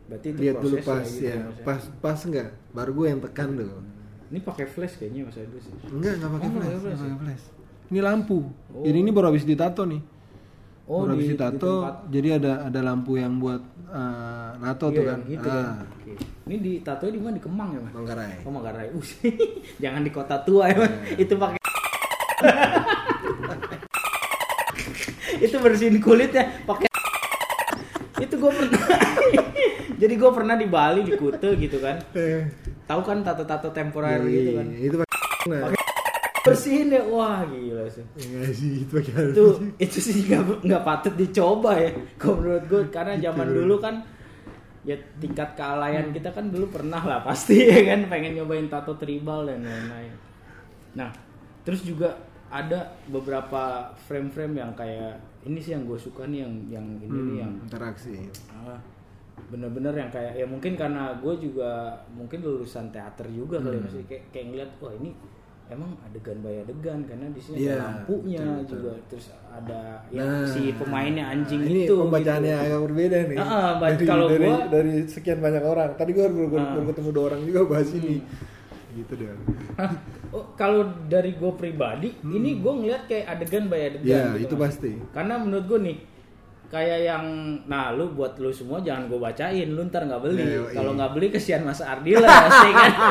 berarti itu lihat dulu pas gitu ya Mas, pas pas enggak baru gue yang tekan dulu ini pakai flash kayaknya mas sih enggak enggak pakai Oh, flash, pakai flash nggak pakai flash. Ini lampu. Oh. jadi ini baru habis ditato nih oh di, di tempat jadi ada ada lampu yang buat eh, nato Iya, tuh kan gitu ah, kan. Oke. Ini di tato di mana di Kemang ya, Mas? Manggarai Oh, Manggarai. Uh, jangan di kota tua ya, Mas. Iya. Itu pakai Itu bersihin kulit ya, pakai Itu gue pernah Jadi gue pernah di Bali di Kute gitu kan. eh, Tahu kan tato-tato temporer yoi, gitu kan. itu pakai. Bersihin ya. Wah, gila sih. Enggak sih itu itu itu sih nggak nggak patut dicoba ya. Kalau menurut gue karena zaman dulu kan ya tingkat kealayan kita kan dulu pernah lah pasti ya kan? Pengen nyobain tato tribal dan lain-lain. Nah terus juga ada beberapa frame-frame yang kayak ini sih yang gue suka nih yang yang ini nih yang interaksi. Ah, bener-bener yang kayak ya mungkin karena gue juga mungkin lulusan teater juga kali ya, masih kayak kayak ngeliat wah ini emang adegan by adegan karena di sini Iya, ada lampunya betul, betul. juga terus ada ya Nah, si pemainnya anjing ini itu pembacaannya gitu. agak berbeda nih ah, ba- dari, kalau dari, gua- dari sekian banyak orang tadi gue baru, baru-. Hmm. baru ketemu dua orang juga bahas ini gitu deh Hah? Oh, kalau dari gue pribadi ini gue ngeliat kayak adegan by adegan Hmm. ya gitu, itu Mas. pasti karena menurut gue nih kayak yang nah lu buat lu semua jangan gue bacain lu ntar nggak beli Ya, yoi. kalau nggak beli kesian Mas Ardila sih kan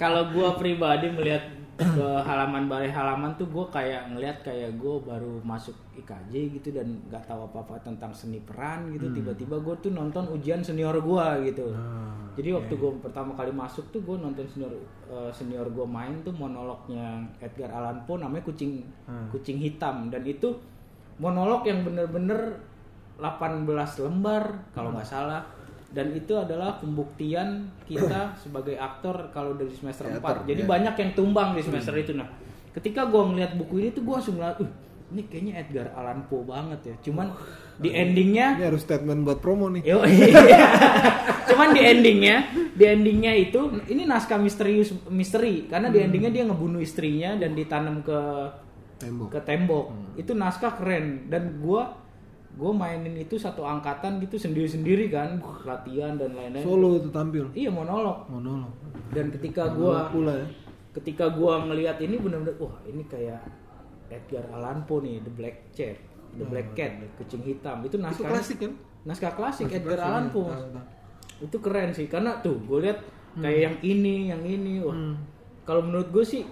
kalau gue pribadi melihat ke halaman balai halaman tuh gue kayak ngelihat kayak gue baru masuk IKJ gitu dan nggak tahu apa apa tentang seni peran gitu. Tiba-tiba gue tuh nonton ujian senior gue gitu. Ah, jadi waktu gue pertama kali masuk tuh gue nonton senior eh, senior gue main tuh monolognya Edgar Allan Poe namanya kucing kucing hitam. Dan itu monolog yang bener-bener 18 lembar kalau nggak salah dan itu adalah pembuktian kita sebagai aktor kalau dari semester Teater, 4 jadi ya. banyak yang tumbang di semester itu nah. Ketika gue ngeliat buku ini tuh gue langsung ngeliat uh ini kayaknya Edgar Allan Poe banget ya. Cuman di endingnya ini harus statement buat promo nih. Yo, iya. Cuman di endingnya, di endingnya itu ini naskah misterius misteri. Karena di endingnya dia ngebunuh istrinya dan ditanam ke tembok. ke tembok. Itu naskah keren. Dan gua gua mainin itu satu angkatan gitu sendiri-sendiri kan, latihan dan lain-lain. solo tuh tampil? Iya monolog. monolog. Dan ketika pula ya. ketika gua ngelihat ini benar-benar wah ini kayak Edgar Allan Poe nih The Black Cat The Black Cat kucing hitam. Itu itu naskah klasik kan? naskah klasik Naskah Edgar Allan. Poe itu keren sih karena tuh gue lihat kayak yang ini yang ini wah. Hmm. kalau menurut gue sih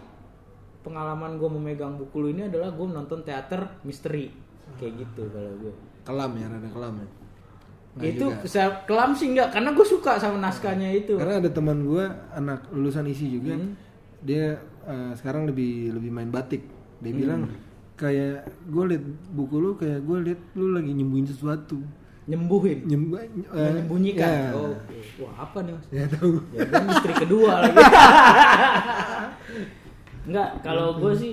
pengalaman gue memegang buku lu ini adalah gue nonton teater misteri kayak gitu kalau gue kelam ya ada kelam ya? Nggak itu juga. saya kelam sih enggak karena gue suka sama naskahnya itu. Karena ada teman gue anak lulusan isi juga Hmm. dia eh, sekarang lebih lebih main batik. Dia Hmm. bilang kayak gue liat buku lu kayak gue liat lu lagi nyembuhin sesuatu. Nyembuhin? Nyem, eh, menyembunyikan ya. oh wah apa nih mas? Ya tahu. Ya istri kedua lagi. Enggak, kalau gue sih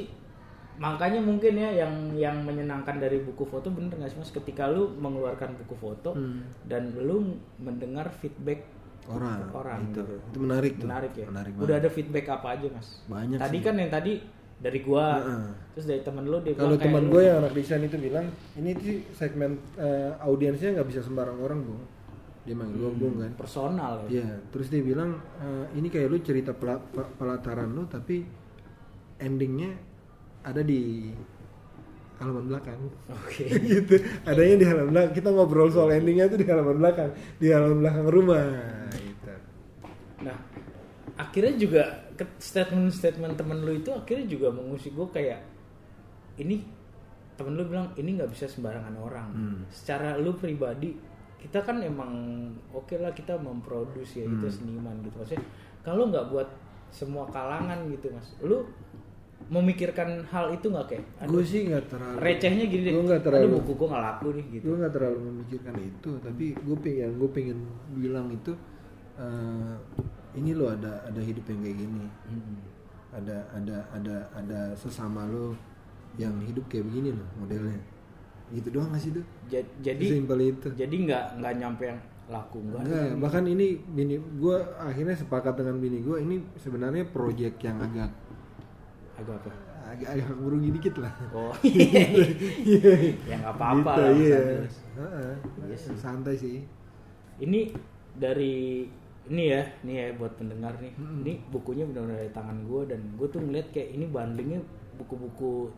makanya mungkin ya yang yang menyenangkan dari buku foto bener nggak sih mas? Ketika lu mengeluarkan buku foto Hmm. dan lu mendengar feedback orang orang itu. gitu. itu menarik tuh. Menarik ya? Menarik udah ada feedback apa aja mas? Banyak tadi sih. kan yang tadi dari gua Heeh. terus dari temen lu dia kalau teman gue yang anak desain itu bilang ini sih segmen eh, audiensnya nggak bisa sembarang orang bung. Dia manggil gue bung kan. personal ya? Iya, terus dia bilang "Eh, ini kayak lu cerita pela- pe- pelataran lu tapi endingnya ada di halaman belakang. oke gitu. Adanya di halaman belakang. Kita ngobrol soal endingnya tuh di halaman belakang, di halaman belakang rumah. Gitu. Nah, akhirnya juga statement-statement temen lu itu akhirnya juga mengusik gue kayak ini temen lu bilang ini nggak bisa sembarangan orang. Hmm. Secara lu pribadi kita kan emang oke lah kita memproduksi ya kita Hmm. seniman gitu maksudnya kalau nggak buat semua kalangan gitu mas, lu memikirkan hal itu nggak kayak gue sih nggak terlalu recehnya gini deh. Gua nggak aduh terlalu- buku gue nggak laku nih gitu. Gue nggak terlalu memikirkan itu tapi gue pengen gue pengen bilang itu eh, ini lo ada ada hidup yang kayak gini. Mm-mm. ada ada ada ada sesama lo yang hidup kayak begini loh modelnya. Gitu doang gak sih tuh Ja- jadi simpel itu. jadi nggak nggak nyampe yang laku enggak Enggak, bahkan ini bini gue akhirnya sepakat dengan bini gue ini sebenarnya project yang agak agak apa agak agak merugi dikit lah oh ya nggak apa-apa Gitu, lah iya. Heeh. Iya sih. santai sih ini dari ini ya ini ya buat pendengar nih ini bukunya benar-benar dari tangan gue dan gue tuh ngeliat kayak ini bandingnya buku-buku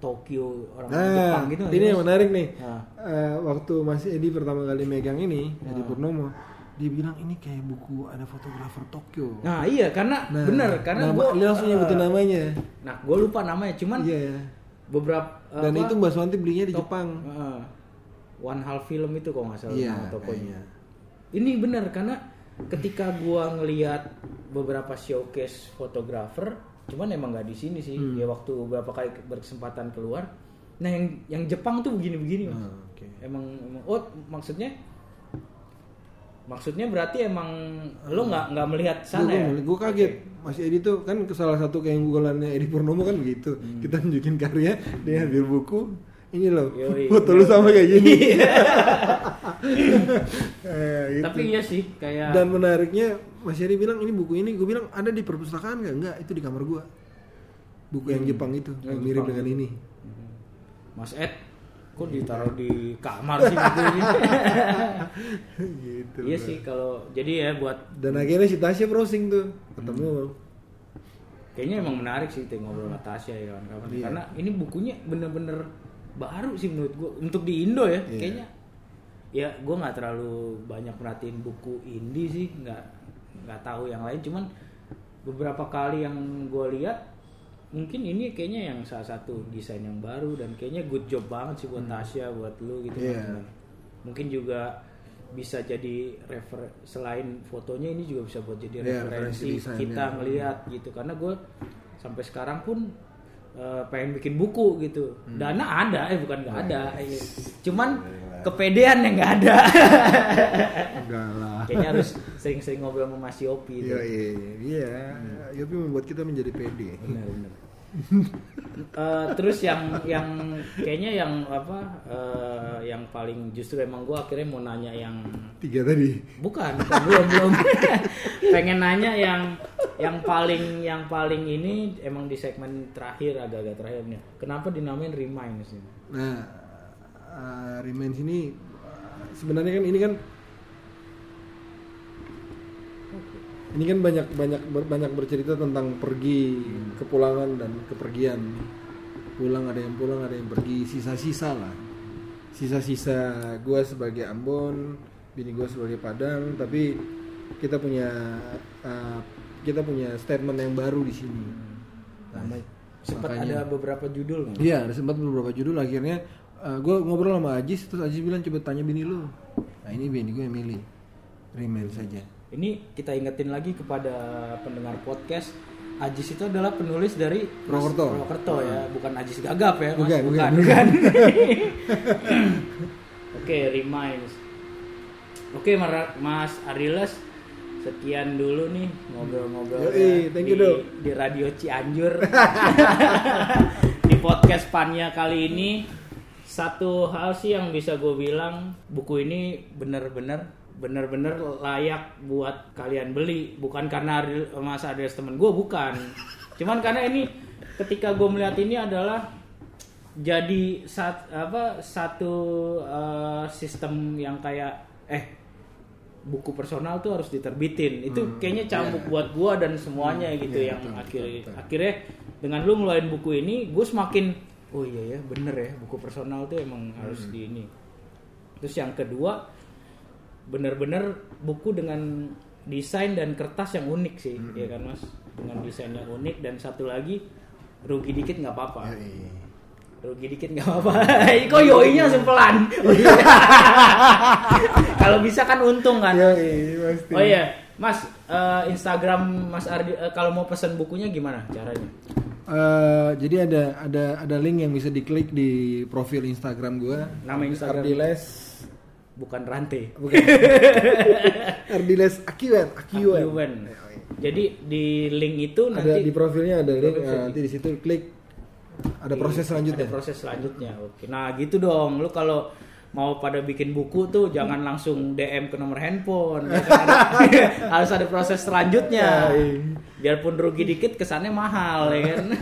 Tokyo orang Nah, Jepang gitu ini yang menarik nih. Nah. Eh, waktu Mas Edi pertama kali megang ini, Edi Purnomo, dia bilang ini kayak buku ada fotografer Tokyo. nah iya karena Nah, bener karena nama- gue dia langsung nyebutin namanya. nah gue lupa namanya cuman Iya. beberapa Dan apa, itu Mbak Swanti belinya di Jepang. Heeh. One Half Film itu kok nggak salah Iya, nama tokonya. kayaknya. Ini benar karena ketika gua ngelihat beberapa showcase fotografer, cuman emang nggak di sini sih. Hmm. Ya waktu beberapa kali berkesempatan keluar. Nah yang yang Jepang tuh begini-begini mas. Ah, oke. Emang, emang oh maksudnya maksudnya berarti emang lo nggak nggak melihat sana ya? Gue kaget. Mas Edi tuh kan salah satu keunggulannya Edi Purnomo kan begitu. Kita nunjukin karya, dia ambil buku. Ini loh, Yoi, foto lu sama kayak gini. Iya. Eh, gitu. Tapi iya sih kayak Dan menariknya Mas Edi bilang ini buku ini, gue bilang ada di perpustakaan nggak? Enggak, itu di kamar gua. Buku yang Jepang itu, Hmm. Yang yang mirip Jepang dengan ini. Mas Ed kok ditaruh di kamar sih ini? gitu. iya Bro. sih kalau jadi ya buat Dan akhirnya si Tasya browsing tuh, ketemu. Hmm. kayaknya emang menarik sih tuh ngobrol sama Tasya ya kawan-kawan Iya. karena ini bukunya bener-bener baru sih menurut gua untuk di Indo ya Iya. kayaknya ya gua nggak terlalu banyak perhatiin buku indie sih nggak nggak tahu yang lain cuman beberapa kali yang gua lihat mungkin ini kayaknya yang salah satu desain yang baru dan kayaknya good job banget sih buat Tasya buat lu gitu Hmm. Iya. Mas. mungkin juga bisa jadi refer selain fotonya ini juga bisa buat jadi Iya, referensi kita ngelihat gitu karena gue sampai sekarang pun eh, pengen bikin buku gitu Hmm. dana ada eh bukan nggak ada Iya. eh, cuman kepedean yang nggak ada Enggak lah. kayaknya harus sering-sering ngobrol sama Mas Yopi itu Iya, iya, iya. Yopi membuat kita menjadi pede. benar benar Eh, terus yang yang kayaknya yang apa eh, yang paling justru emang gue akhirnya mau nanya yang Tiga tadi. Bukan, bukan, belum belum. Pengen nanya yang yang paling yang paling ini emang di segmen terakhir agak-agak terakhir nih. Kenapa dinamain Reminds ini? Nah, uh, Remains ini uh, sebenarnya kan ini kan ini kan banyak banyak ber- banyak bercerita tentang pergi, kepulangan dan kepergian. Pulang ada yang pulang, ada yang pergi, sisa-sisa lah. Sisa-sisa gue sebagai Ambon, bini gue sebagai Padang, tapi kita punya uh, kita punya statement yang baru di sini. Nah, Sempat ada beberapa judul nggak? Iya, ada sempat beberapa judul akhirnya gue ngobrol sama Ajis terus Ajis bilang coba tanya bini lu. Nah ini bini gue yang milih. Remain saja. Ini kita ingetin lagi kepada pendengar podcast. Ajis itu adalah penulis dari Mas Purwokerto. Purwokerto ya, bukan Ajis Gagap ya, Mas. Bukan, bukan, bukan. Oke, Reminds. Oke, Mar- Mas Arilas, sekian dulu nih ngobrol-ngobrol Yoi, you, di, di Radio Cianjur. di podcast Pania kali ini satu hal sih yang bisa gue bilang buku ini bener-bener bener-bener layak buat kalian beli. Bukan karena Ari- Mas Adres temen gue bukan. Cuman karena ini ketika gue melihat ini adalah jadi sat, apa satu eh, sistem yang kayak eh buku personal tuh harus diterbitin. Itu kayaknya cambuk buat gua dan semuanya gitu iya, yang betul, betul. akhirnya dengan lu ngeluarin buku ini gue semakin oh iya ya bener ya buku personal tuh emang harus di ini. Terus yang kedua bener-bener buku dengan desain dan kertas yang unik sih ya kan mas? Dengan desain yang unik dan satu lagi rugi dikit nggak apa-apa. Rugi dikit nggak apa-apa. Kok yoinya sempelan kalau bisa kan untung kan? Yoi, pasti. oh iya mas eh, Instagram mas Ardi eh, kalau mau pesan bukunya gimana caranya Eh, jadi ada ada ada link yang bisa diklik di profil Instagram gue. Nama Instagram? Ardiles Bukan rantai. bukan. Ardiles Akiwen, Akiwen. Akiwen. Jadi di link itu Ada nanti di profilnya ada link. Profil nah, nanti di situ klik. Ada proses selanjutnya. ada proses selanjutnya. Oke. Nah, gitu dong. Lu kalau mau pada bikin buku tuh jangan langsung DM ke nomor handphone. ya kan? Harus ada proses selanjutnya. Biarpun rugi dikit kesannya mahal ya kan.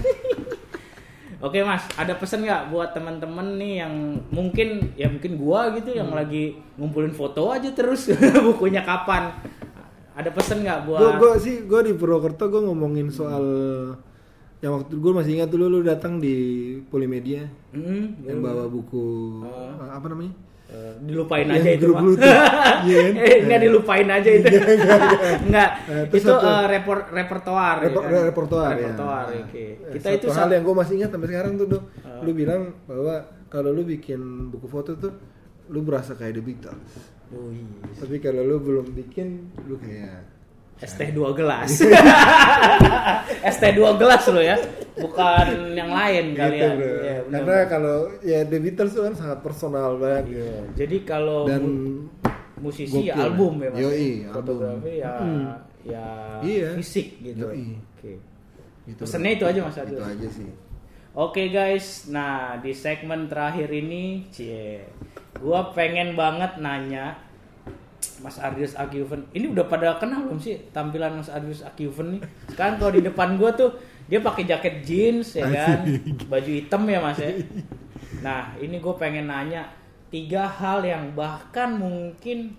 Oke mas, ada pesan nggak buat teman-teman nih yang mungkin ya mungkin gua gitu yang Hmm. lagi ngumpulin foto aja terus bukunya kapan? Ada pesan nggak buat? Gue gue sih gue di Purwokerto gue ngomongin soal yang waktu gue masih ingat dulu lu datang di Polimedia Hmm, yang bawa buku apa namanya? eh, dilupain aja itu Pak. tuh. Iya kan? eh, enggak dilupain aja itu. enggak. Eh, terus itu satu- eh, repor repertoar. ya Repo- kan? repertoar, ya. Repertoar, Nah, oke. eh, Kita itu hal yang gue masih ingat sampai sekarang tuh dong lu bilang bahwa kalau lu bikin buku foto tuh lu berasa kayak The Beatles Wih, tapi kalau lu belum bikin lu kayak ST 2 gelas. ST 2 gelas lo ya. Bukan yang lain kali gitu ya. benar, karena kalau ya The Beatles tuh kan sangat personal banget Iya. Jadi kalau dan mu- musisi ya gokil. album ya Mas. Yoi, Fotografi ya ya Iya. fisik gitu. Yoi. Oke. gitu itu aja Mas. Adil. itu aja sih Oke guys, nah di segmen terakhir ini, cie, gua pengen banget nanya Mas Ardius Akiuven. Ini udah pada kenal belum sih tampilan Mas Ardius Akiuven nih? Sekarang kalau di depan gua tuh dia pakai jaket jeans ya kan, baju hitam ya Mas ya. Nah ini gue pengen nanya tiga hal yang bahkan mungkin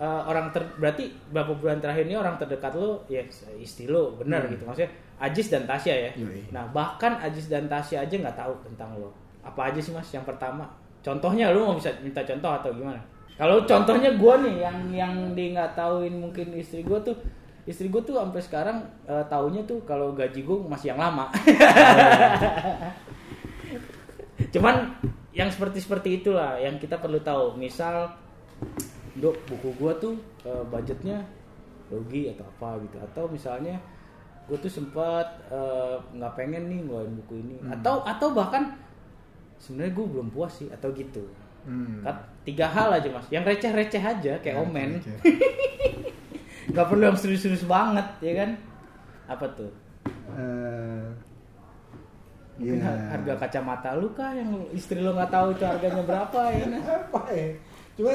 eh, orang ter berarti berapa bulan terakhir ini orang terdekat lo ya istri lo benar gitu maksudnya Ajis dan Tasya ya. Yoi. Nah bahkan Ajis dan Tasya aja nggak tahu tentang lo. Apa aja sih mas? Yang pertama, contohnya lo mau bisa minta contoh atau gimana? Kalau contohnya gue nih yang yang di nggak tahuin mungkin istri gue tuh istri gue tuh sampai sekarang eh, taunya tuh kalau gaji gue masih yang lama. Cuman yang seperti seperti itulah yang kita perlu tahu. Misal, dok buku gue tuh eh, budgetnya rugi atau apa gitu. Atau misalnya gue tuh sempat eh, nggak pengen nih ngeluarin buku ini. Atau atau bahkan sebenarnya gue belum puas sih atau gitu. Hmm. Kan tiga hal aja mas. Yang receh-receh aja kayak Ya, omen. Nggak perlu yang serius-serius banget ya kan? Apa tuh? Eh, Mungkin Iya. har- harga kacamata lu kah yang istri lo nggak tahu itu harganya berapa ya kan? apa ya cuma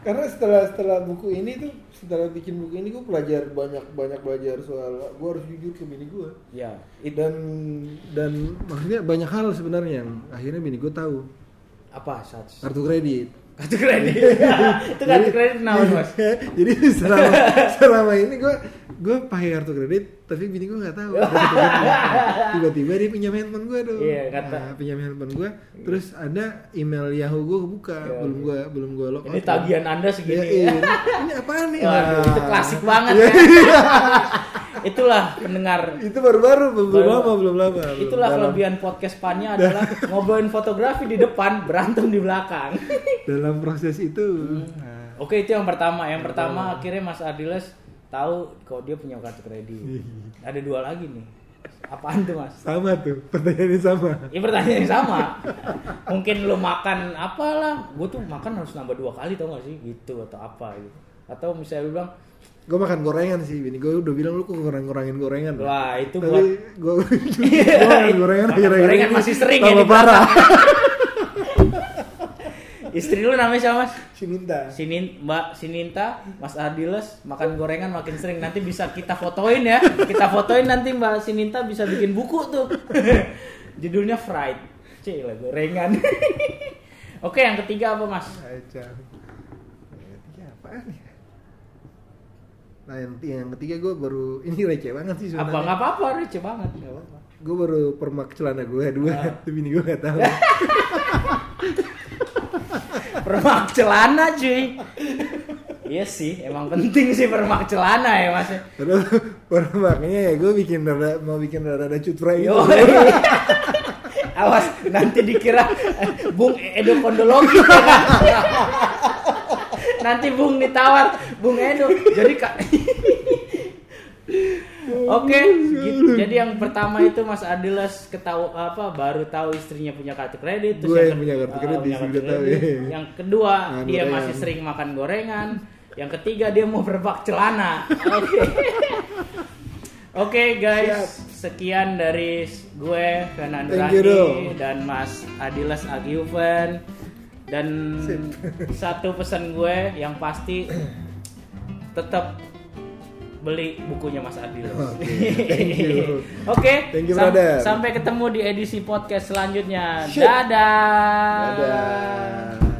karena setelah setelah buku ini tuh setelah bikin buku ini gue belajar banyak banyak belajar soal gue harus jujur ke bini gue Ya, itu dan dan maksudnya banyak hal sebenarnya yang akhirnya bini gue tahu apa saat kartu kredit kartu kredit? itu kartu kredit kenapa mas? jadi selama selama ini gue gue pakai kartu kredit tapi bini gue nggak tahu tiba-tiba dia pinjam handphone gue dong Iya, kata- Nah, pinjam handphone gue terus ada email yahoo gue kebuka Iya, belum gue belum gue log Ini tagihan anda Ya, segini. iya. ini apaan nih Waduh, itu klasik banget Iya. ya. Itulah pendengar. itu baru-baru belum Baru- lama belum lama Itulah dalam, kelebihan podcast Panya adalah ngobrolin fotografi di depan, berantem di belakang. dalam proses itu Hmm. nah, Oke, itu yang pertama. Yang pertama akhirnya Mas Adiles tahu kalau dia punya kartu kredit. Iya. Ada dua lagi nih. Apaan tuh, Mas? sama tuh pertanyaannya sama Ya pertanyaan yang sama. Mungkin lu makan apalah, gue tuh makan harus nambah dua kali tau gak sih gitu atau apa gitu. Atau misalnya lu bilang, gue makan gorengan sih bini gue udah bilang lu kok kurang kurangin gorengan wah itu tapi buat gue gue makan gorengan Makan akhir-akhir gorengan ini masih sering ya parah istri lu namanya siapa mas? Sininta Sinin, Mbak Sininta, Mas Adiles makan gorengan makin sering nanti bisa kita fotoin ya. Kita fotoin nanti Mbak Sininta bisa bikin buku tuh. Judulnya Fried. Cila gorengan. Oke, yang ketiga apa Mas? Aja. Yang ketiga apaan ya? Nah yang, yang ketiga gue baru ini receh banget sih Apa sebenarnya. nggak apa-apa, receh banget nggak apa-apa. Gue baru permak celana gue dua, Ah. tapi ini gue gak tahu. Permak celana cuy. Iya sih, emang penting sih permak celana ya Mas. Terus permaknya ya gue bikin rada, mau bikin rada cutra gitu. Yo. Awas nanti dikira eh, Bung Edo Kondologi ya kan? Nanti Bung ditawar Bung Edo. Jadi Kak Oke, gitu. jadi yang pertama itu Mas Adilas ketahu apa baru tahu istrinya punya kartu kredit. Gue yang punya kartu ah, kredit, punya istri kartu tahu, kredit. ya. Yang kedua Makan dia gorengan. masih sering makan gorengan. Yang ketiga dia mau berbak celana. Oke. Oke guys, sekian dari gue Fernando dan Mas Adilas Agiuven dan satu pesan gue yang pasti tetap beli bukunya Mas Adilas. Oke, Thank you, sam- brother. sampai ketemu di edisi podcast selanjutnya. Shit. Dadah. Dadah.